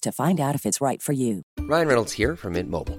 to find out if it's right for you. Ryan Reynolds here from Mint Mobile.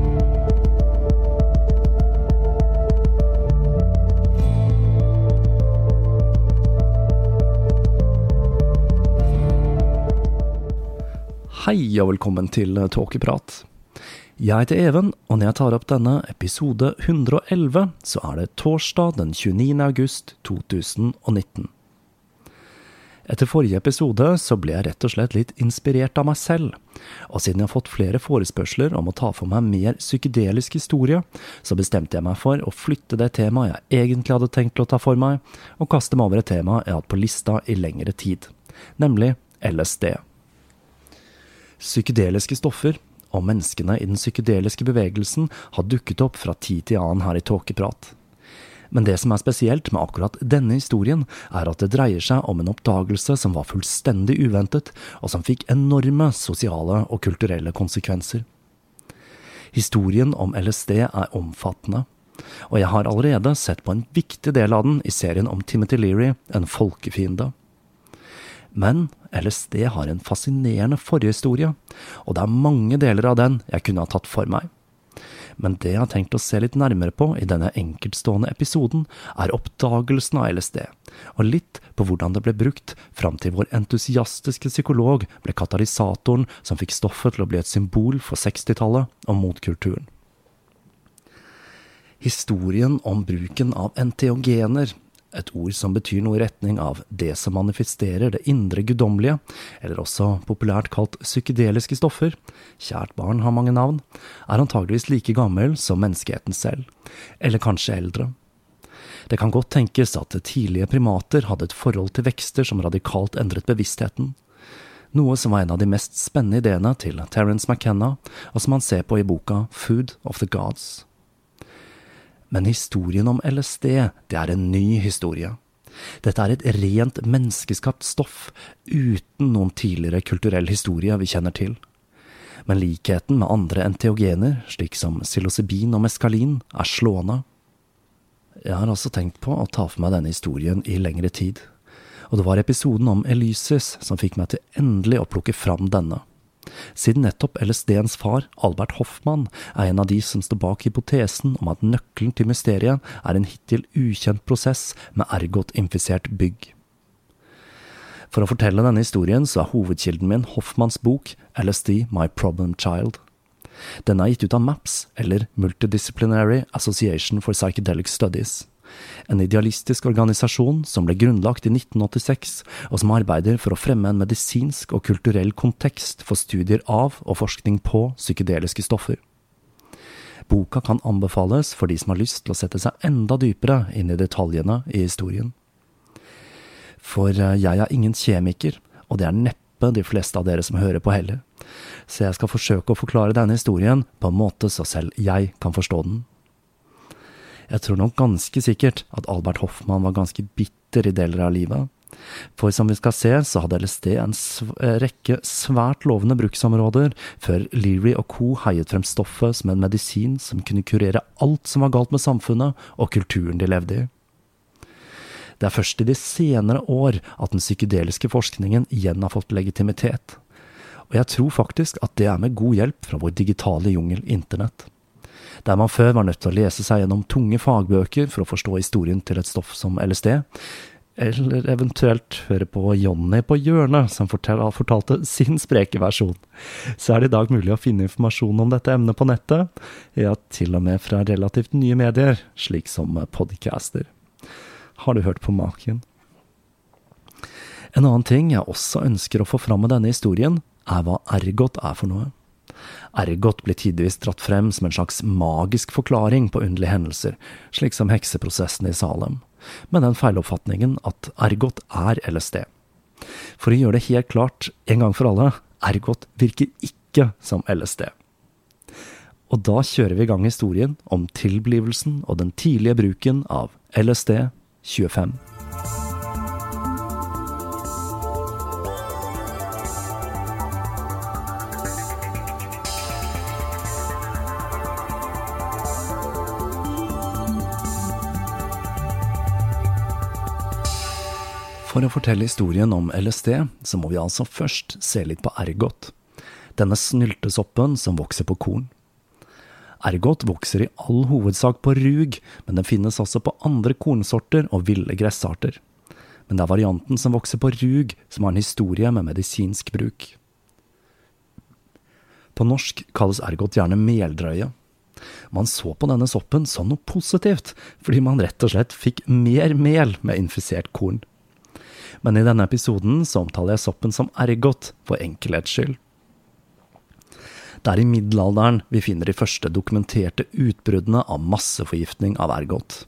Hei og velkommen til Tåkeprat. Jeg heter Even, og når jeg tar opp denne episode 111, så er det torsdag den 29. august 2019. Etter forrige episode så ble jeg rett og slett litt inspirert av meg selv, og siden jeg har fått flere forespørsler om å ta for meg mer psykedelisk historie, så bestemte jeg meg for å flytte det temaet jeg egentlig hadde tenkt å ta for meg, og kaste meg over et tema jeg har hatt på lista i lengre tid, nemlig LSD. Psykedeliske stoffer og menneskene i den psykedeliske bevegelsen har dukket opp fra tid til annen her i Tåkeprat. Men det som er spesielt med akkurat denne historien, er at det dreier seg om en oppdagelse som var fullstendig uventet, og som fikk enorme sosiale og kulturelle konsekvenser. Historien om LSD er omfattende, og jeg har allerede sett på en viktig del av den i serien om Timothy Leary, En folkefiende. Men LSD har en fascinerende forhistorie, og det er mange deler av den jeg kunne ha tatt for meg. Men det jeg har tenkt å se litt nærmere på i denne enkeltstående episoden, er oppdagelsen av LSD, og litt på hvordan det ble brukt fram til vår entusiastiske psykolog ble katalysatoren som fikk stoffet til å bli et symbol for 60-tallet og motkulturen. Historien om bruken av enteogener, et ord som betyr noe i retning av det som manifesterer det indre guddommelige, eller også populært kalt psykedeliske stoffer, kjært barn har mange navn, er antageligvis like gammel som menneskeheten selv, eller kanskje eldre. Det kan godt tenkes at tidlige primater hadde et forhold til vekster som radikalt endret bevisstheten, noe som var en av de mest spennende ideene til Terence McKenna, og som han ser på i boka Food of the Gods. Men historien om LSD, det er en ny historie. Dette er et rent menneskeskapt stoff, uten noen tidligere kulturell historie vi kjenner til. Men likheten med andre enteogener, slik som psilocybin og meskalin, er slående. Jeg har også tenkt på å ta for meg denne historien i lengre tid, og det var episoden om Elysis som fikk meg til endelig å plukke fram denne. Siden nettopp LSD-ens far, Albert Hoffmann, er en av de som står bak hypotesen om at nøkkelen til mysteriet er en hittil ukjent prosess med ergot-infisert bygg. For å fortelle denne historien så er hovedkilden min Hoffmanns bok LSD My Problem Child. Den er gitt ut av MAPS, eller Multidisciplinary Association for Psychedelic Studies en idealistisk organisasjon som ble grunnlagt i 1986, og som arbeider for å fremme en medisinsk og kulturell kontekst for studier av og forskning på psykedeliske stoffer. Boka kan anbefales for de som har lyst til å sette seg enda dypere inn i detaljene i historien. For eh, jeg er ingen kjemiker, og det er neppe de fleste av dere som hører på heller, så jeg skal forsøke å forklare denne historien på en måte så selv jeg kan forstå den. Jeg tror nok ganske sikkert at Albert Hoffmann var ganske bitter i deler av livet. For som vi skal se, så hadde LSD en sv eh, rekke svært lovende bruksområder, før Leary og co. heiet frem stoffet som en medisin som kunne kurere alt som var galt med samfunnet og kulturen de levde i. Det er først i de senere år at den psykedeliske forskningen igjen har fått legitimitet. Og jeg tror faktisk at det er med god hjelp fra vår digitale jungel internett der man før var nødt til å lese seg gjennom tunge fagbøker for å forstå historien til et stoff som LSD, eller eventuelt høre på Jonny på hjørnet, som fortalte sin spreke versjon, så er det i dag mulig å finne informasjon om dette emnet på nettet, ja, til og med fra relativt nye medier, slik som podcaster. Har du hørt på maken? En annen ting jeg også ønsker å få fram med denne historien, er hva ergot er for noe. Ergot blir tidvis dratt frem som en slags magisk forklaring på underlige hendelser, slik som hekseprosessen i Salem, med den feiloppfatningen at ergot er LSD. For å gjøre det helt klart en gang for alle, ergot virker ikke som LSD. Og da kjører vi i gang historien om tilblivelsen og den tidlige bruken av LSD 25. For å fortelle historien om LSD, så må vi altså først se litt på ergot, denne snyltesoppen som vokser på korn. Ergot vokser i all hovedsak på rug, men den finnes også på andre kornsorter og ville gressarter. Men det er varianten som vokser på rug, som har en historie med medisinsk bruk. På norsk kalles ergot gjerne meldrøye. Man så på denne soppen som noe positivt, fordi man rett og slett fikk mer mel med infisert korn men i denne episoden så omtaler jeg soppen som ergot, for enkelhets skyld. Det er i middelalderen vi finner de første dokumenterte utbruddene av masseforgiftning av ergot.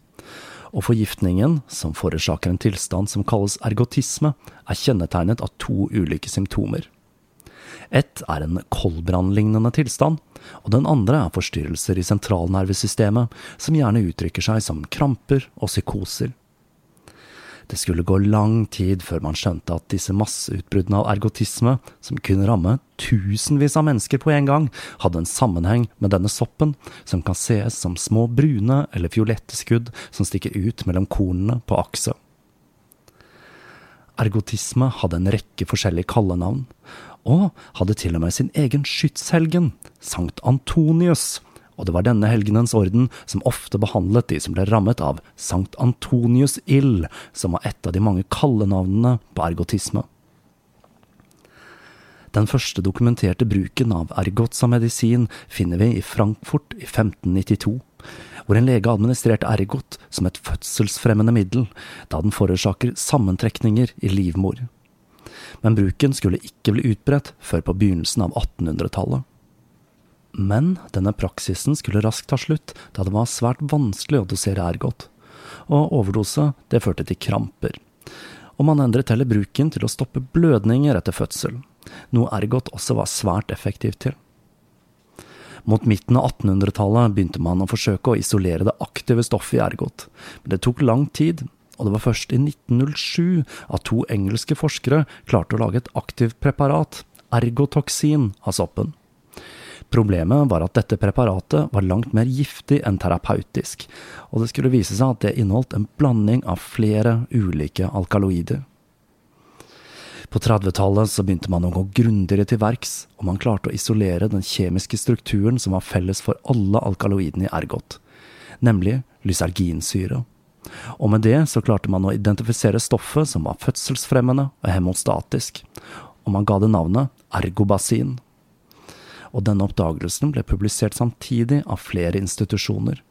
Og forgiftningen, som forårsaker en tilstand som kalles ergotisme, er kjennetegnet av to ulike symptomer. Ett er en koldbrannlignende tilstand, og den andre er forstyrrelser i sentralnervesystemet, som gjerne uttrykker seg som kramper og psykoser. Det skulle gå lang tid før man skjønte at disse masseutbruddene av ergotisme, som kunne ramme tusenvis av mennesker på en gang, hadde en sammenheng med denne soppen, som kan ses som små brune eller fiolette skudd som stikker ut mellom kornene på akset. Ergotisme hadde en rekke forskjellige kallenavn, og hadde til og med sin egen skytshelgen, Sankt Antonius, og det var denne helgenens orden som ofte behandlet de som ble rammet av Sankt Antonius ild, som var et av de mange kallenavnene på ergotisme. Den første dokumenterte bruken av ergot som medisin finner vi i Frankfurt i 1592, hvor en lege administrerte ergot som et fødselsfremmende middel, da den forårsaker sammentrekninger i livmor. Men bruken skulle ikke bli utbredt før på begynnelsen av 1800-tallet. Men denne praksisen skulle raskt ta slutt, da det var svært vanskelig å dosere ergot. Og overdose, det førte til kramper. Og man endret heller bruken til å stoppe blødninger etter fødsel, noe ergot også var svært effektivt til. Mot midten av 1800-tallet begynte man å forsøke å isolere det aktive stoffet i ergot, men det tok lang tid, og det var først i 1907 at to engelske forskere klarte å lage et aktivt preparat, ergotoksin, av soppen. Problemet var at dette preparatet var langt mer giftig enn terapeutisk, og det skulle vise seg at det inneholdt en blanding av flere ulike alkaloider. På 30-tallet begynte man å gå grundigere til verks, og man klarte å isolere den kjemiske strukturen som var felles for alle alkaloidene i ergot, nemlig lyserginsyre. Og med det så klarte man å identifisere stoffet som var fødselsfremmende og hemostatisk, og man ga det navnet ergobasin. Og denne oppdagelsen ble publisert samtidig av flere institusjoner,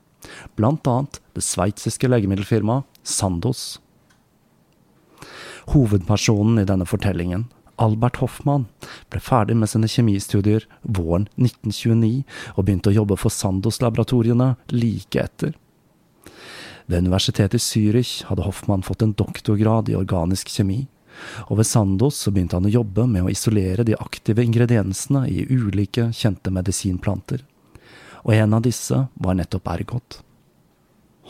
annet det sveitsiske legemiddelfirmaet Sandos. Hovedpersonen i denne fortellingen, Albert Hoffmann, ble ferdig med sine kjemistudier våren 1929 og begynte å jobbe for Sandos-laboratoriene like etter. Ved universitetet i Zürich hadde Hoffmann fått en doktorgrad i organisk kjemi, og ved Sandos så begynte han å jobbe med å isolere de aktive ingrediensene i ulike kjente medisinplanter, og en av disse var nettopp ergot.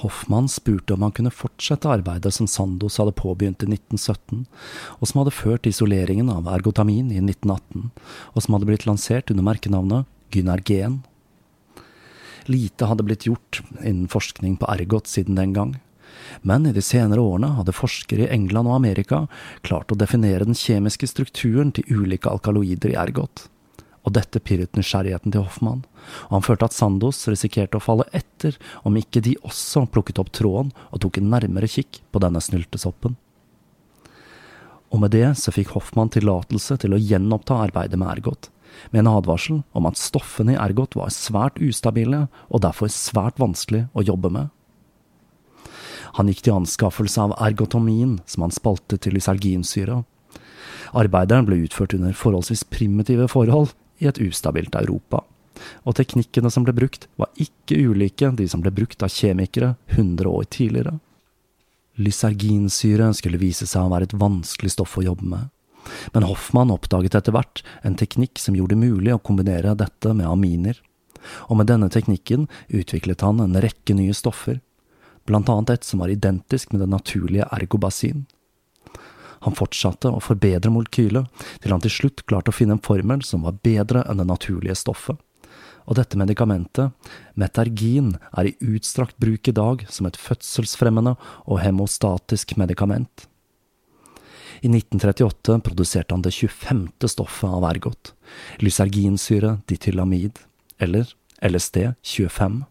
Hoffmann spurte om han kunne fortsette arbeidet som Sandos hadde påbegynt i 1917, og som hadde ført til isoleringen av ergotamin i 1918, og som hadde blitt lansert under merkenavnet Gynergen. Lite hadde blitt gjort innen forskning på ergot siden den gang, men i de senere årene hadde forskere i England og Amerika klart å definere den kjemiske strukturen til ulike alkaloider i ergot og dette pirret nysgjerrigheten til Hoffmann, og han følte at Sandos risikerte å falle etter om ikke de også plukket opp tråden og tok en nærmere kikk på denne snyltesoppen. Og med det så fikk Hoffmann tillatelse til å gjenoppta arbeidet med ergot, med en advarsel om at stoffene i ergot var svært ustabile og derfor svært vanskelig å jobbe med. Han gikk til anskaffelse av ergotomin, som han spaltet til lyserginsyre. Arbeideren ble utført under forholdsvis primitive forhold, i et ustabilt Europa. Og teknikkene som ble brukt, var ikke ulike de som ble brukt av kjemikere 100 år tidligere. Lyserginsyre skulle vise seg å være et vanskelig stoff å jobbe med. Men Hoffmann oppdaget etter hvert en teknikk som gjorde det mulig å kombinere dette med aminer. Og med denne teknikken utviklet han en rekke nye stoffer, blant annet et som var identisk med det naturlige ergobasin. Han fortsatte å forbedre molekylet, til han til slutt klarte å finne en formel som var bedre enn det naturlige stoffet. Og dette medikamentet, metergin, er i utstrakt bruk i dag som et fødselsfremmende og hemostatisk medikament. I 1938 produserte han det 25. stoffet av ergot, lyserginsyre ditylamid, eller LSD-25.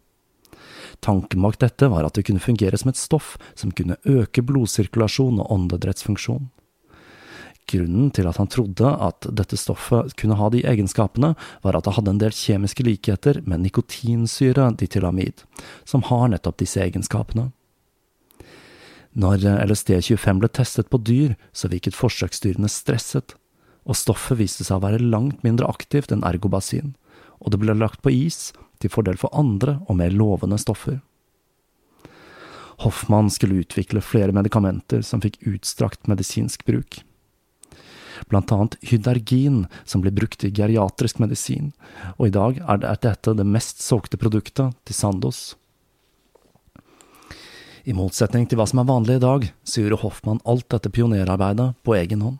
Tanken bak dette var at det kunne fungere som et stoff som kunne øke blodsirkulasjon og åndedrettsfunksjon. Grunnen til at han trodde at dette stoffet kunne ha de egenskapene, var at det hadde en del kjemiske likheter med nikotinsyre ditylamid, som har nettopp disse egenskapene. Når LSD-25 ble testet på dyr, så virket forsøksdyrene stresset, og stoffet viste seg å være langt mindre aktivt enn ergobasin, og det ble lagt på is til fordel for andre og mer lovende stoffer. Hoffmann skulle utvikle flere medikamenter som fikk utstrakt medisinsk bruk blant annet hydergin, som blir brukt i geriatrisk medisin, og i dag er dette det mest solgte produktet til Sandos. I motsetning til hva som er vanlig i dag, så gjorde Hoffmann alt dette pionerarbeidet på egen hånd.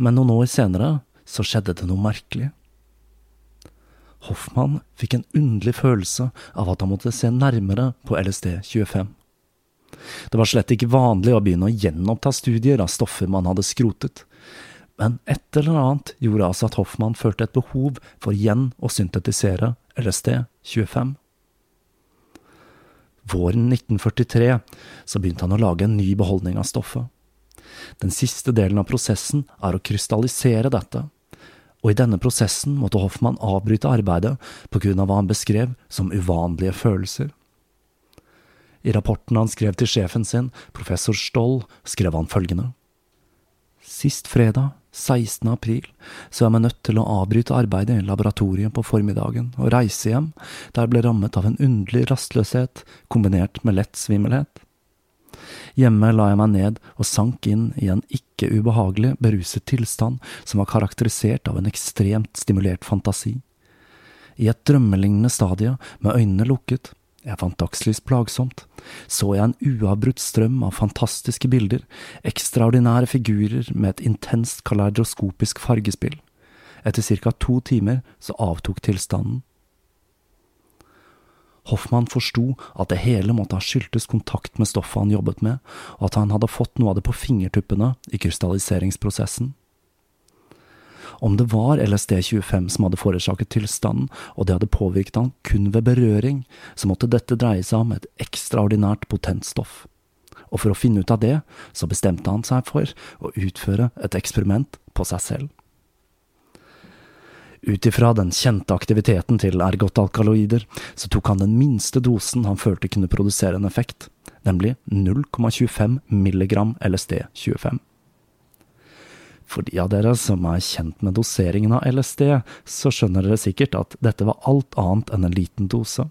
Men noen år senere så skjedde det noe merkelig. Hoffmann fikk en underlig følelse av at han måtte se nærmere på LSD-25. Det var slett ikke vanlig å begynne å gjenoppta studier av stoffer man hadde skrotet. Men et eller annet gjorde altså at Hoffmann følte et behov for igjen å syntetisere LSD-25. Våren 1943 så begynte han å lage en ny beholdning av stoffet. Den siste delen av prosessen er å krystallisere dette, og i denne prosessen måtte Hoffmann avbryte arbeidet på grunn av hva han beskrev som uvanlige følelser. I rapporten han skrev til sjefen sin, professor Stoll, skrev han følgende. Sist fredag, 16. april, så jeg meg nødt til å avbryte arbeidet i laboratoriet på formiddagen og reise hjem, der jeg ble rammet av en underlig rastløshet kombinert med lett svimmelhet. Hjemme la jeg meg ned og sank inn i en ikke ubehagelig beruset tilstand som var karakterisert av en ekstremt stimulert fantasi. I et drømmelignende stadie, med øynene lukket, jeg fant dagslys plagsomt, så jeg en uavbrutt strøm av fantastiske bilder, ekstraordinære figurer med et intenst kaleidoskopisk fargespill. Etter ca. to timer så avtok tilstanden. Hoffmann forsto at det hele måtte ha skyldtes kontakt med stoffet han jobbet med, og at han hadde fått noe av det på fingertuppene i krystalliseringsprosessen. Om det var LSD-25 som hadde forårsaket tilstanden, og det hadde påvirket han kun ved berøring, så måtte dette dreie seg om et ekstraordinært potent stoff. Og for å finne ut av det, så bestemte han seg for å utføre et eksperiment på seg selv. Ut ifra den kjente aktiviteten til ergotalkaloider, så tok han den minste dosen han følte kunne produsere en effekt, nemlig 0,25 milligram LSD-25. For de av dere som er kjent med doseringen av LSD, så skjønner dere sikkert at dette var alt annet enn en liten dose.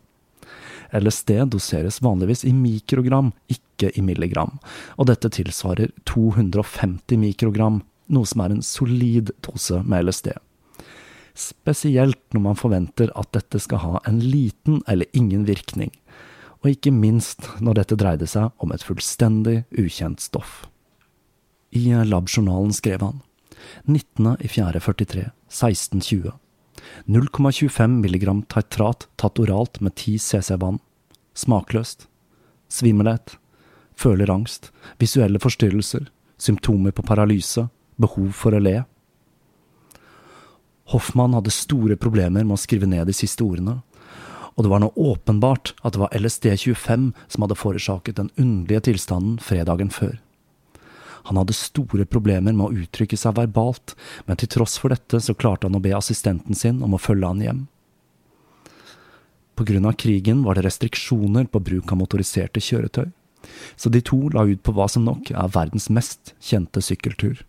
LSD doseres vanligvis i mikrogram, ikke i milligram, og dette tilsvarer 250 mikrogram, noe som er en solid dose med LSD spesielt når man forventer at dette skal ha en liten eller ingen virkning, og ikke minst når dette dreide seg om et fullstendig ukjent stoff. I labjournalen skrev han 19.04.43, 1620. 0,25 milligram titrat tatt oralt med 10 cc vann. Smakløst. Svimmelhet. Føler angst. Visuelle forstyrrelser. Symptomer på paralyse. Behov for å le. Hoffmann hadde store problemer med å skrive ned de siste ordene, og det var nå åpenbart at det var LSD-25 som hadde forårsaket den underlige tilstanden fredagen før. Han hadde store problemer med å uttrykke seg verbalt, men til tross for dette så klarte han å be assistenten sin om å følge han hjem. På grunn av krigen var det restriksjoner på bruk av motoriserte kjøretøy, så de to la ut på hva som nok er verdens mest kjente sykkeltur.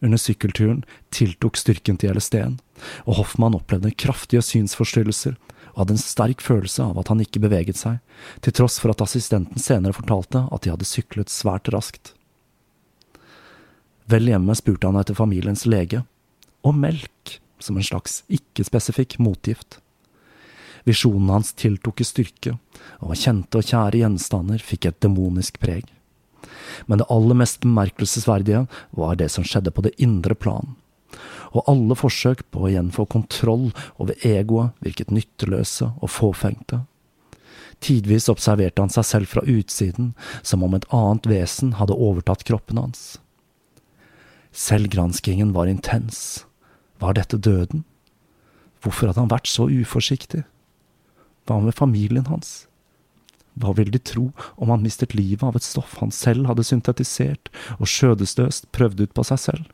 Under sykkelturen tiltok styrken til LSD-en, og Hoffmann opplevde kraftige synsforstyrrelser og hadde en sterk følelse av at han ikke beveget seg, til tross for at assistenten senere fortalte at de hadde syklet svært raskt. Vel hjemme spurte han etter familiens lege, og melk som en slags ikke-spesifikk motgift. Visjonen hans tiltok i styrke, og kjente og kjære gjenstander fikk et demonisk preg men det aller mest bemerkelsesverdige var det som skjedde på det indre plan. Og alle forsøk på å igjen få kontroll over egoet virket nytteløse og fåfengte. Tidvis observerte han seg selv fra utsiden, som om et annet vesen hadde overtatt kroppen hans. Selvgranskingen var intens. Var dette døden? Hvorfor hadde han vært så uforsiktig? Hva med familien hans? Hva ville de tro om han mistet livet av et stoff han selv hadde syntetisert og skjødesløst prøvd ut på seg selv?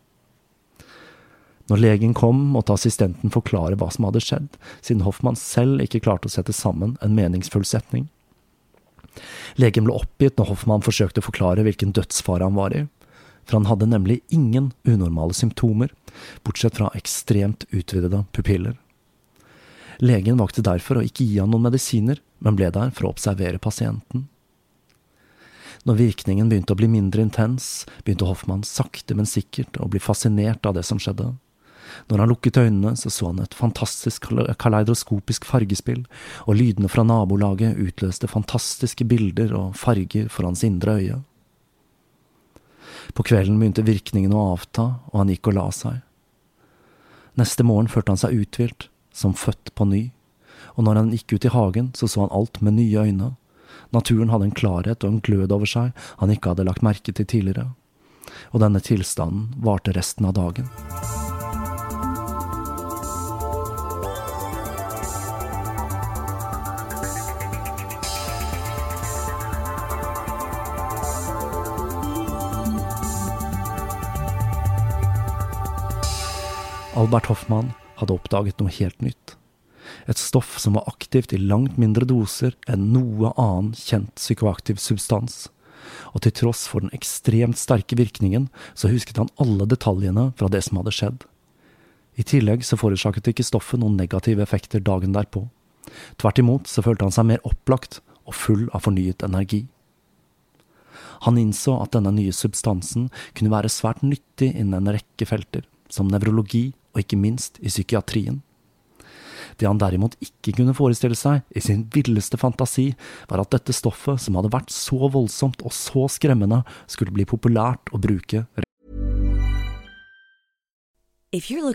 Når legen kom, måtte assistenten forklare hva som hadde skjedd, siden Hoffmann selv ikke klarte å sette sammen en meningsfull setning. Legen ble oppgitt når Hoffmann forsøkte å forklare hvilken dødsfare han var i, for han hadde nemlig ingen unormale symptomer, bortsett fra ekstremt utvidede pupiller. Legen valgte derfor å ikke gi han noen medisiner, men ble der for å observere pasienten. Når virkningen begynte å bli mindre intens, begynte Hoffmann sakte, men sikkert å bli fascinert av det som skjedde. Når han lukket øynene, så så han et fantastisk kaleidoskopisk fargespill, og lydene fra nabolaget utløste fantastiske bilder og farger for hans indre øye. På kvelden begynte virkningen å avta, og han gikk og la seg. Neste morgen følte han seg uthvilt, som født på ny, og når han gikk ut i hagen, så så han alt med nye øyne. Naturen hadde en klarhet og en glød over seg han ikke hadde lagt merke til tidligere. Og denne tilstanden varte resten av dagen. Albert Hoffmann hadde oppdaget noe helt nytt. Et stoff som var aktivt i langt mindre doser enn noe annen kjent psykoaktiv substans. Og til tross for den ekstremt sterke virkningen, så husket han alle detaljene fra det som hadde skjedd. I tillegg så forårsaket ikke stoffet noen negative effekter dagen derpå. Tvert imot så følte han seg mer opplagt og full av fornyet energi. Han innså at denne nye substansen kunne være svært nyttig innen en rekke felter, som nevrologi og ikke minst i psykiatrien. Det han derimot ikke kunne forestille seg i sin villeste fantasi, var at dette stoffet, som hadde vært så voldsomt og så skremmende, skulle bli populært å bruke If you're.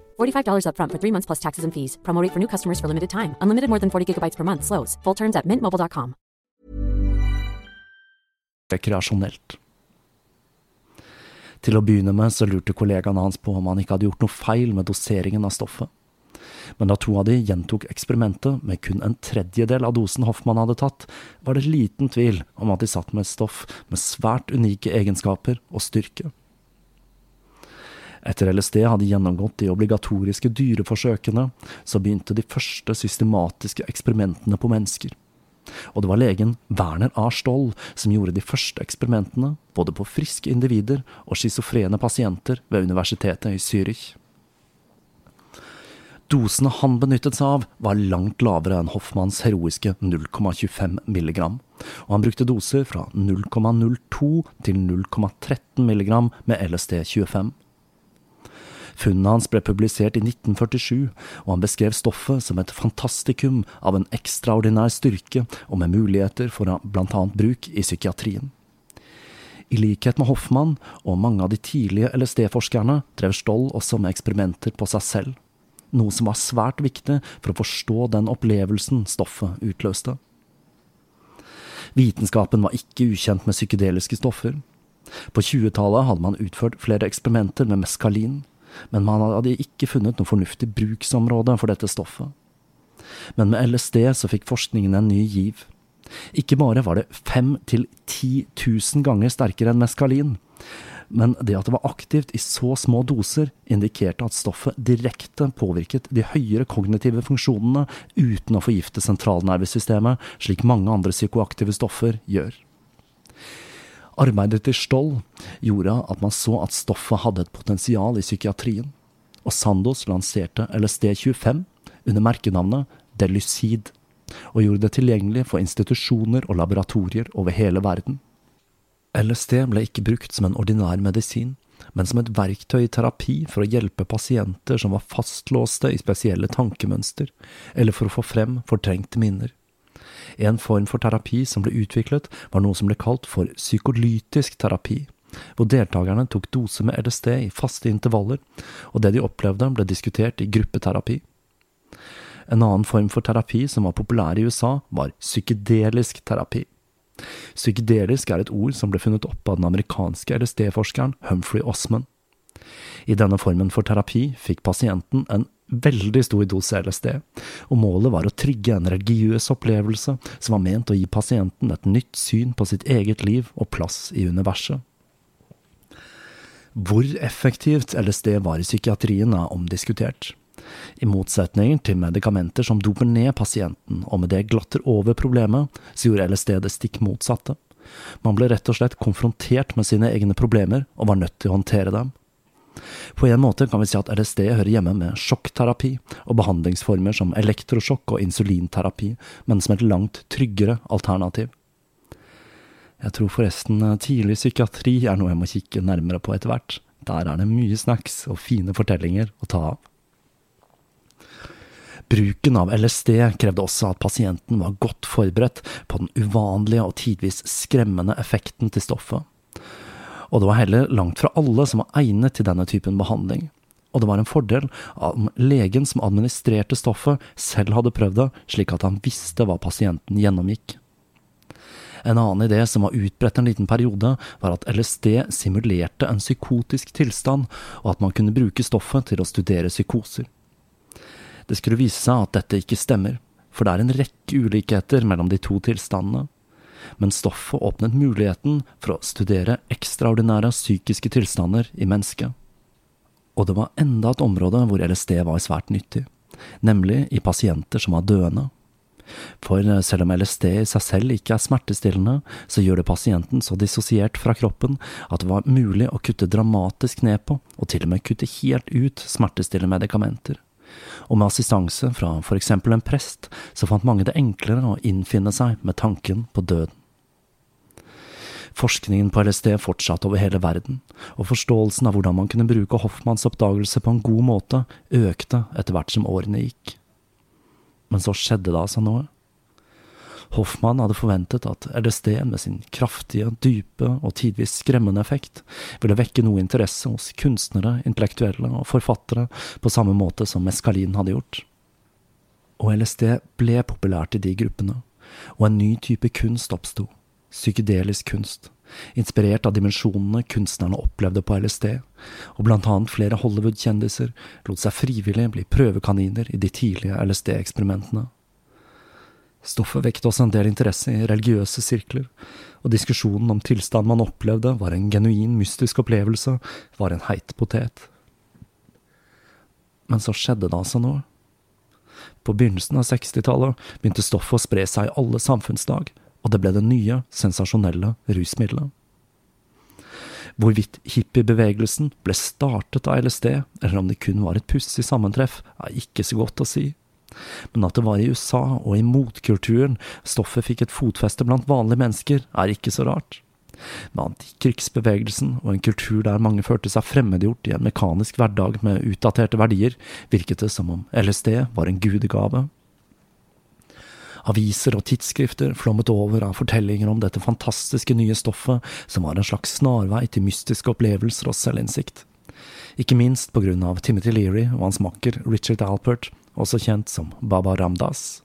$45 upfront for three months plus taxes and fees. Promo for new customers for limited time. Unlimited more than 40 gigabytes per month. Slows. Full terms at mintmobile.com. rekreasjonelt. Til å begynne med så lurte kollegaene hans på om han ikke hadde gjort noe feil med doseringen av stoffet. Men da to av de gjentok eksperimentet med kun en tredjedel av dosen Hoffmann hadde tatt, var det liten tvil om at de satt med et stoff med svært unike egenskaper og styrke. Etter LSD hadde gjennomgått de obligatoriske dyreforsøkene, så begynte de første systematiske eksperimentene på mennesker. Og det var legen Werner A. Stoll som gjorde de første eksperimentene, både på friske individer og schizofrene pasienter ved universitetet i Zürich. Dosene han benyttet seg av, var langt lavere enn Hoffmanns heroiske 0,25 milligram, og han brukte doser fra 0,02 til 0,13 milligram med LSD 25. Funnene hans ble publisert i 1947, og han beskrev stoffet som et fantastikum av en ekstraordinær styrke og med muligheter for annet bruk i psykiatrien. I likhet med Hoffmann og mange av de tidlige LSD-forskerne drev Stoll også med eksperimenter på seg selv, noe som var svært viktig for å forstå den opplevelsen stoffet utløste. Vitenskapen var ikke ukjent med psykedeliske stoffer. På 20-tallet hadde man utført flere eksperimenter med meskalin, men man hadde ikke funnet noe fornuftig bruksområde for dette stoffet. Men med LSD så fikk forskningen en ny giv. Ikke bare var det fem til ti tusen ganger sterkere enn meskalin, men det at det var aktivt i så små doser, indikerte at stoffet direkte påvirket de høyere kognitive funksjonene uten å forgifte sentralnervesystemet, slik mange andre psykoaktive stoffer gjør. Arbeidet til Stoll gjorde at man så at stoffet hadde et potensial i psykiatrien, og Sandoz lanserte LSD-25 under merkenavnet Delucid, og gjorde det tilgjengelig for institusjoner og laboratorier over hele verden. LSD ble ikke brukt som en ordinær medisin, men som et verktøy i terapi for å hjelpe pasienter som var fastlåste i spesielle tankemønster, eller for å få frem fortrengte minner. En form for terapi som ble utviklet, var noe som ble kalt for psykolytisk terapi, hvor deltakerne tok dose med LSD i faste intervaller, og det de opplevde ble diskutert i gruppeterapi. En annen form for terapi som var populær i USA, var psykedelisk terapi. Psykedelisk er et ord som ble funnet opp av den amerikanske LSD-forskeren Humphrey Osman. I denne formen for terapi fikk pasienten en veldig stor dose LSD, og målet var å trygge en religiøs opplevelse som var ment å gi pasienten et nytt syn på sitt eget liv og plass i universet. Hvor effektivt LSD var i psykiatrien er omdiskutert. I motsetning til medikamenter som doper ned pasienten og med det glatter over problemet, så gjorde LSD det stikk motsatte. Man ble rett og slett konfrontert med sine egne problemer og var nødt til å håndtere dem. På en måte kan vi si at LSD hører hjemme med sjokkterapi og behandlingsformer som elektrosjokk og insulinterapi, men som et langt tryggere alternativ. Jeg tror forresten tidlig psykiatri er noe jeg må kikke nærmere på etter hvert. Der er det mye snacks og fine fortellinger å ta av. Bruken av LSD krevde også at pasienten var godt forberedt på den uvanlige og tidvis skremmende effekten til stoffet. Og det var heller langt fra alle som var egnet til denne typen behandling. Og det var en fordel om legen som administrerte stoffet, selv hadde prøvd det, slik at han visste hva pasienten gjennomgikk. En annen idé som var utbredt en liten periode, var at LSD simulerte en psykotisk tilstand, og at man kunne bruke stoffet til å studere psykoser. Det skulle vise seg at dette ikke stemmer, for det er en rekke ulikheter mellom de to tilstandene. Men stoffet åpnet muligheten for å studere ekstraordinære psykiske tilstander i mennesket. Og det var enda et område hvor LSD var svært nyttig, nemlig i pasienter som var døende. For selv om LSD i seg selv ikke er smertestillende, så gjør det pasienten så dissosiert fra kroppen at det var mulig å kutte dramatisk ned på, og til og med kutte helt ut smertestillende medikamenter og med assistanse fra for eksempel en prest, så fant mange det enklere å innfinne seg med tanken på døden. Forskningen på LSD fortsatte over hele verden, og forståelsen av hvordan man kunne bruke Hoffmanns oppdagelse på en god måte, økte etter hvert som årene gikk. Men så skjedde det altså noe. Hoffmann hadde forventet at LSD med sin kraftige, dype og tidvis skremmende effekt ville vekke noe interesse hos kunstnere, intellektuelle og forfattere på samme måte som meskalin hadde gjort. Og LSD ble populært i de gruppene, og en ny type kunst oppsto, psykedelisk kunst, inspirert av dimensjonene kunstnerne opplevde på LSD, og blant annet flere Hollywood-kjendiser lot seg frivillig bli prøvekaniner i de tidlige LSD-eksperimentene. Stoffet vekket også en del interesse i religiøse sirkler, og diskusjonen om tilstanden man opplevde var en genuin mystisk opplevelse, var en heit potet. Men så skjedde det altså noe. På begynnelsen av 60-tallet begynte stoffet å spre seg i alle samfunnslag, og det ble det nye, sensasjonelle rusmiddelet. Hvorvidt hippiebevegelsen ble startet av LSD, eller om det kun var et pussig sammentreff, er ikke så godt å si. Men at det var i USA og i motkulturen stoffet fikk et fotfeste blant vanlige mennesker, er ikke så rart. Med antikrigsbevegelsen og en kultur der mange følte seg fremmedgjort i en mekanisk hverdag med utdaterte verdier, virket det som om LSD var en gudegave. Aviser og tidsskrifter flommet over av fortellinger om dette fantastiske nye stoffet, som var en slags snarvei til mystiske opplevelser og selvinnsikt. Ikke minst på grunn av Timothy Leary og hans makker Richard Alpert, også kjent som Baba Ramdas.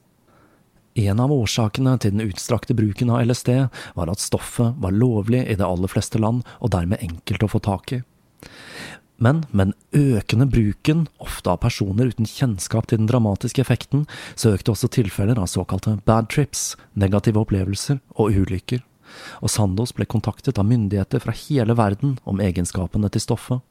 En av årsakene til den utstrakte bruken av LSD var at stoffet var lovlig i de aller fleste land, og dermed enkelt å få tak i. Men med den økende bruken, ofte av personer uten kjennskap til den dramatiske effekten, så økte også tilfeller av såkalte bad trips, negative opplevelser og ulykker. Og Sandos ble kontaktet av myndigheter fra hele verden om egenskapene til stoffet.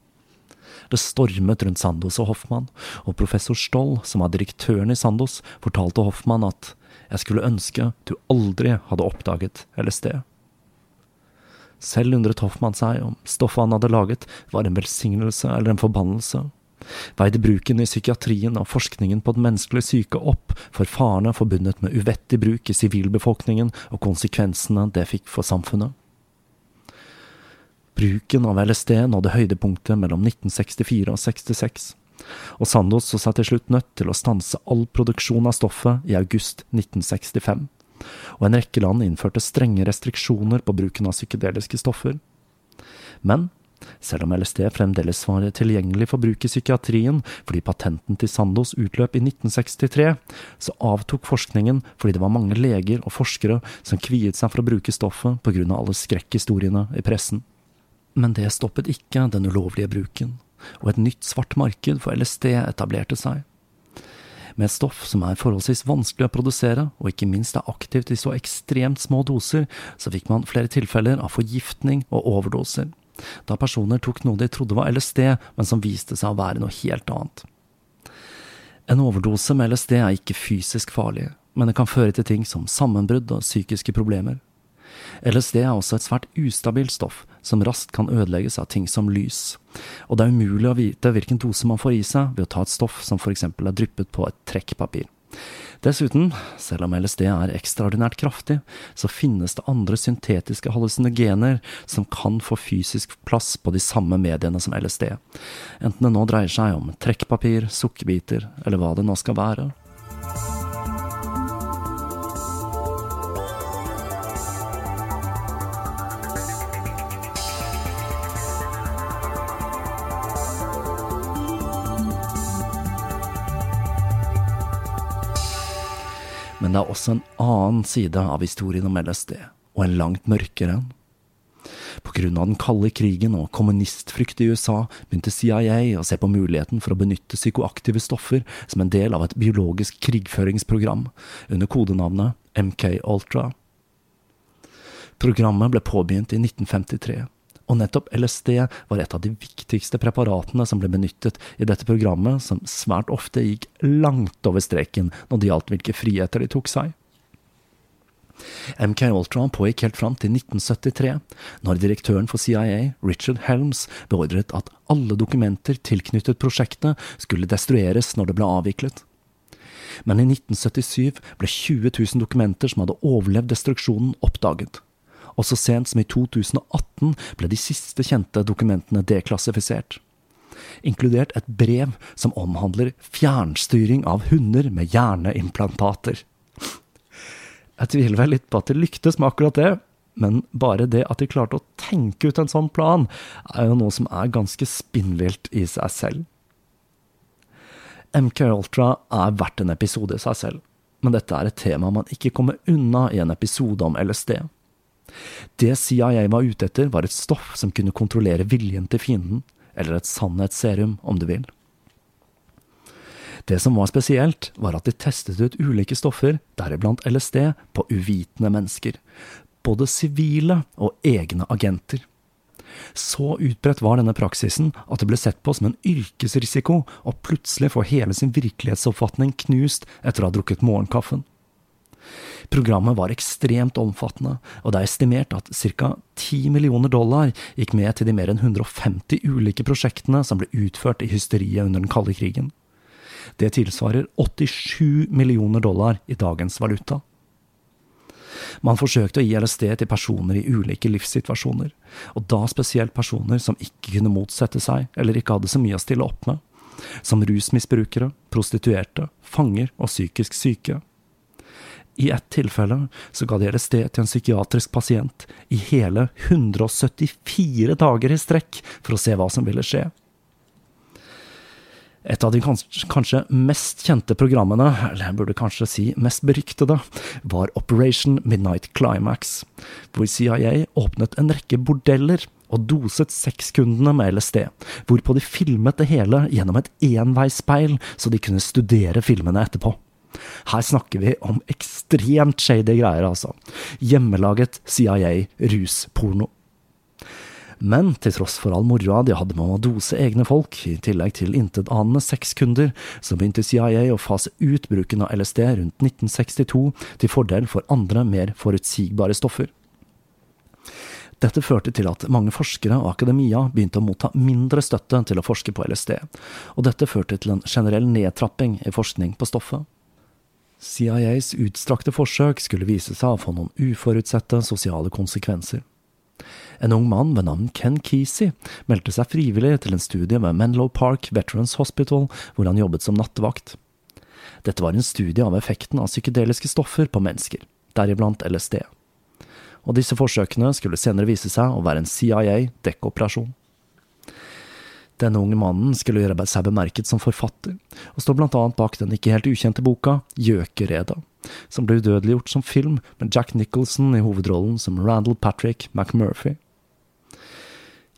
Det stormet rundt Sandos og Hoffmann, og professor Stoll, som var direktøren i Sandos, fortalte Hoffmann at jeg skulle ønske du aldri hadde oppdaget LSD. Selv undret Hoffmann seg om stoffet han hadde laget var en velsignelse eller en forbannelse. Veide bruken i psykiatrien og forskningen på den menneskelige syke opp for farene forbundet med uvettig bruk i sivilbefolkningen og konsekvensene det fikk for samfunnet? Bruken av LSD nådde høydepunktet mellom 1964 og 66, og Sandos så seg til slutt nødt til å stanse all produksjon av stoffet i august 1965, og en rekke land innførte strenge restriksjoner på bruken av psykedeliske stoffer. Men selv om LSD fremdeles var tilgjengelig for bruk i psykiatrien fordi patenten til Sandos utløp i 1963, så avtok forskningen fordi det var mange leger og forskere som kviet seg for å bruke stoffet av alle skrekkhistoriene i pressen. Men det stoppet ikke den ulovlige bruken, og et nytt svart marked for LSD etablerte seg. Med et stoff som er forholdsvis vanskelig å produsere, og ikke minst er aktivt i så ekstremt små doser, så fikk man flere tilfeller av forgiftning og overdoser, da personer tok noe de trodde var LSD, men som viste seg å være noe helt annet. En overdose med LSD er ikke fysisk farlig, men det kan føre til ting som sammenbrudd og psykiske problemer. LSD er også et svært ustabilt stoff, som raskt kan ødelegges av ting som lys, og det er umulig å vite hvilken dose man får i seg ved å ta et stoff som eksempel er dryppet på et trekkpapir. Dessuten, selv om LSD er ekstraordinært kraftig, så finnes det andre syntetiske hallusinogener som kan få fysisk plass på de samme mediene som LSD, enten det nå dreier seg om trekkpapir, sukkerbiter eller hva det nå skal være. Men det er også en annen side av historien om LSD, og en langt mørkere en. På grunn av den kalde krigen og kommunistfrykt i USA begynte CIA å se på muligheten for å benytte psykoaktive stoffer som en del av et biologisk krigføringsprogram, under kodenavnet MK Ultra. Programmet ble påbegynt i 1953, og nettopp LSD var et av de viktigste preparatene som ble benyttet i dette programmet, som svært ofte gikk langt over streken når det gjaldt hvilke friheter de tok seg. MK Ultron pågikk helt fram til 1973, når direktøren for CIA, Richard Helms, beordret at alle dokumenter tilknyttet prosjektet skulle destrueres når det ble avviklet. Men i 1977 ble 20 000 dokumenter som hadde overlevd destruksjonen, oppdaget og så sent som i 2018 ble de siste kjente dokumentene deklassifisert. Inkludert et brev som omhandler fjernstyring av hunder med hjerneimplantater. Jeg tviler vel litt på at det lyktes med akkurat det, men bare det at de klarte å tenke ut en sånn plan, er jo noe som er ganske spinnvilt i seg selv. MK Ultra er verdt en episode i seg selv, men dette er et tema man ikke kommer unna i en episode om LSD. Det CIA var ute etter, var et stoff som kunne kontrollere viljen til fienden, eller et sannhetsserum, om du vil. Det som var spesielt, var at de testet ut ulike stoffer, deriblant LSD, på uvitende mennesker. Både sivile og egne agenter. Så utbredt var denne praksisen at det ble sett på som en yrkesrisiko å plutselig få hele sin virkelighetsoppfatning knust etter å ha drukket morgenkaffen. Programmet var ekstremt omfattende, og det er estimert at ca. 10 millioner dollar gikk med til de mer enn 150 ulike prosjektene som ble utført i hysteriet under den kalde krigen. Det tilsvarer 87 millioner dollar i dagens valuta. Man forsøkte å gi LSD til personer i ulike livssituasjoner, og da spesielt personer som ikke kunne motsette seg eller ikke hadde så mye å stille opp med, som rusmisbrukere, prostituerte, fanger og psykisk syke. I ett tilfelle så ga de LSD til en psykiatrisk pasient i hele 174 dager i strekk for å se hva som ville skje. Et av de kanskje mest kjente programmene, eller jeg burde kanskje si mest beryktede, var Operation Midnight Climax, hvor CIA åpnet en rekke bordeller og doset sexkundene med LSD, hvorpå de filmet det hele gjennom et enveisspeil så de kunne studere filmene etterpå. Her snakker vi om ekstremt shady greier, altså. Hjemmelaget CIA-rusporno. Men til tross for all moroa de hadde med å dose egne folk, i tillegg til intetanende sexkunder, så begynte CIA å fase ut bruken av LSD rundt 1962 til fordel for andre, mer forutsigbare stoffer. Dette førte til at mange forskere og akademia begynte å motta mindre støtte til å forske på LSD, og dette førte til en generell nedtrapping i forskning på stoffet. CIAs utstrakte forsøk skulle vise seg å få noen uforutsette sosiale konsekvenser. En ung mann ved navn Ken Kesey meldte seg frivillig til en studie ved Menlo Park Veterans Hospital, hvor han jobbet som nattevakt. Dette var en studie av effekten av psykedeliske stoffer på mennesker, deriblant LSD. Og disse forsøkene skulle senere vise seg å være en CIA-dekkoperasjon. Denne unge mannen skulle gjøre seg bemerket som forfatter, og står blant annet bak den ikke helt ukjente boka Gjøkereda, som ble udødeliggjort som film med Jack Nicholson i hovedrollen som Randall Patrick McMurphy.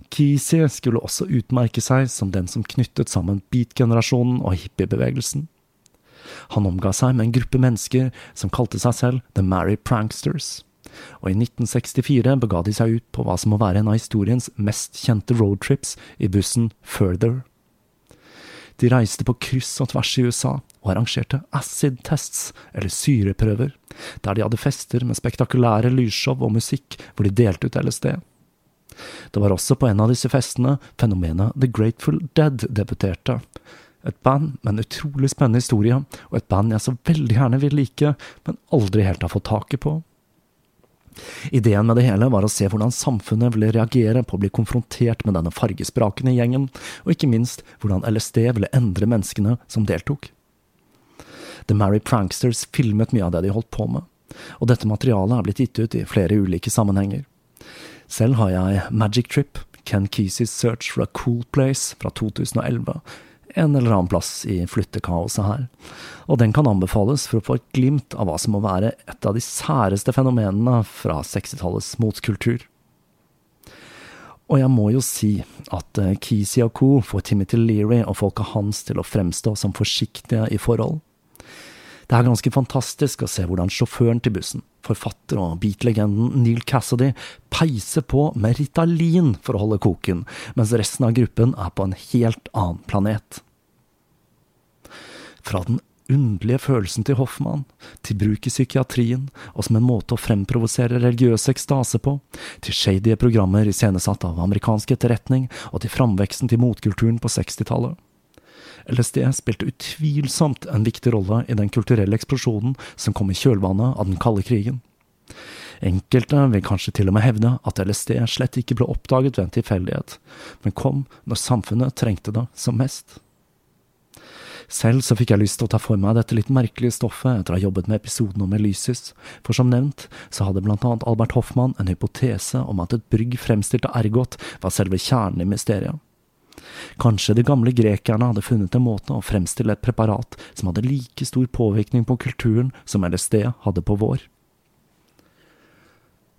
Kesey skulle også utmerke seg som den som knyttet sammen beat-generasjonen og hippiebevegelsen. Han omga seg med en gruppe mennesker som kalte seg selv The Mary Pranksters, og i 1964 bega de seg ut på hva som må være en av historiens mest kjente roadtrips i bussen Further. De reiste på kryss og tvers i USA og arrangerte acid tests, eller syreprøver, der de hadde fester med spektakulære lysshow og musikk hvor de delte ut LSD. Det var også på en av disse festene fenomenet The Grateful Dead debuterte. Et band med en utrolig spennende historie, og et band jeg så veldig gjerne vil like, men aldri helt har fått taket på. Ideen med det hele var å se hvordan samfunnet ville reagere på å bli konfrontert med denne fargesprakende gjengen, og ikke minst hvordan LSD ville endre menneskene som deltok. The Mary Pranksters filmet mye av det de holdt på med, og dette materialet er blitt gitt ut i flere ulike sammenhenger. Selv har jeg Magic Trip, Ken Keseys Search for a Cool Place fra 2011, en eller annen plass i flyttekaoset her, og den kan anbefales for å få et glimt av hva som må være et av de særeste fenomenene fra 60-tallets motkultur. Og jeg må jo si at Kisi Kesey og co. får Timothy Leary og folka hans til å fremstå som forsiktige i forhold. Det er ganske fantastisk å se hvordan sjåføren til bussen, forfatter og beatlegenden Neil Cassidy, peiser på med Ritalin for å holde koken, mens resten av gruppen er på en helt annen planet. Fra den underlige følelsen til Hoffmann, til bruk i psykiatrien, og som en måte å fremprovosere religiøs ekstase på, til shady programmer iscenesatt av amerikansk etterretning, og til framveksten til motkulturen på 60-tallet. LSD spilte utvilsomt en viktig rolle i den kulturelle eksplosjonen som kom i kjølvannet av den kalde krigen. Enkelte vil kanskje til og med hevde at LSD slett ikke ble oppdaget ved en tilfeldighet, men kom når samfunnet trengte det som mest. Selv så fikk jeg lyst til å ta for meg dette litt merkelige stoffet etter å ha jobbet med episoden om Elysis, for som nevnt så hadde blant annet Albert Hoffmann en hypotese om at et brygg fremstilt av ergot var selve kjernen i mysteriet. Kanskje de gamle grekerne hadde funnet en måte å fremstille et preparat som hadde like stor påvirkning på kulturen som LSD hadde på vår.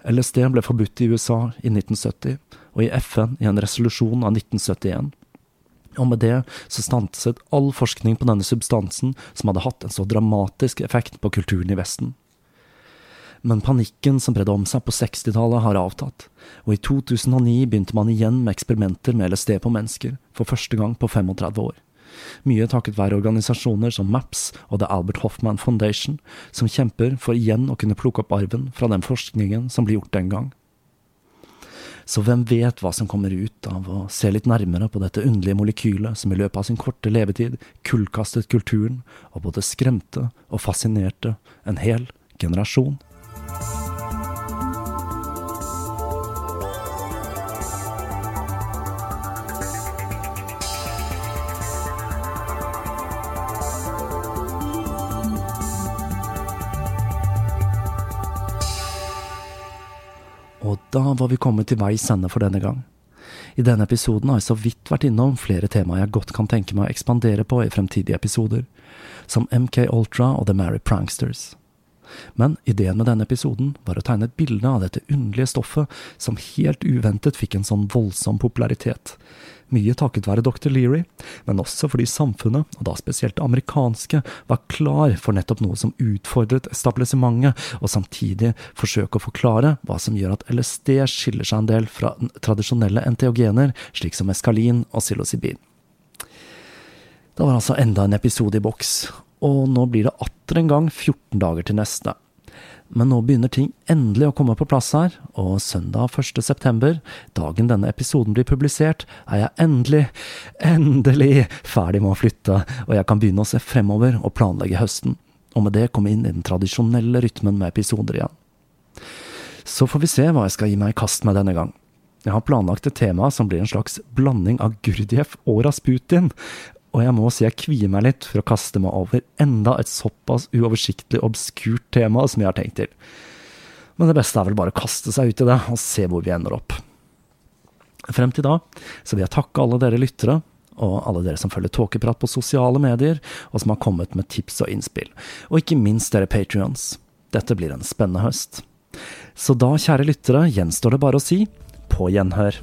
LSD ble forbudt i USA i 1970, og i FN i en resolusjon av 1971. Og med det så stanset all forskning på denne substansen som hadde hatt en så dramatisk effekt på kulturen i Vesten men panikken som bredde om seg på 60-tallet har avtatt, og i 2009 begynte man igjen med eksperimenter med LSD på mennesker, for første gang på 35 år. Mye takket være organisasjoner som MAPS og The Albert Hoffman Foundation, som kjemper for igjen å kunne plukke opp arven fra den forskningen som ble gjort den gang. Så hvem vet hva som kommer ut av å se litt nærmere på dette underlige molekylet som i løpet av sin korte levetid kullkastet kulturen og både skremte og fascinerte en hel generasjon? Da var vi kommet til veis ende for denne gang. I denne episoden har jeg så vidt vært innom flere temaer jeg godt kan tenke meg å ekspandere på i fremtidige episoder, som MK Ultra og The Mary Pranksters. Men ideen med denne episoden var å tegne et bilde av dette underlige stoffet som helt uventet fikk en sånn voldsom popularitet. Mye takket være Dr. Leary, men også fordi samfunnet, og da spesielt det amerikanske, var klar for nettopp noe som utfordret establissementet, og samtidig forsøke å forklare hva som gjør at LSD skiller seg en del fra tradisjonelle enteogener, slik som eskalin og psilocybin. Det var altså enda en episode i boks, og nå blir det atter en gang 14 dager til neste. Men nå begynner ting endelig å komme på plass her, og søndag 1. september, dagen denne episoden blir publisert, er jeg endelig, endelig ferdig med å flytte, og jeg kan begynne å se fremover og planlegge høsten, og med det komme inn i den tradisjonelle rytmen med episoder igjen. Så får vi se hva jeg skal gi meg i kast med denne gang. Jeg har planlagt et tema som blir en slags blanding av Gurdjieff og Rasputin, og jeg må si jeg kvier meg litt for å kaste meg over enda et såpass uoversiktlig obskurt tema som jeg har tenkt til. Men det beste er vel bare å kaste seg ut i det, og se hvor vi ender opp. Frem til da så vil jeg takke alle dere lyttere, og alle dere som følger Tåkeprat på sosiale medier, og som har kommet med tips og innspill. Og ikke minst dere patrions. Dette blir en spennende høst. Så da, kjære lyttere, gjenstår det bare å si på gjenhør.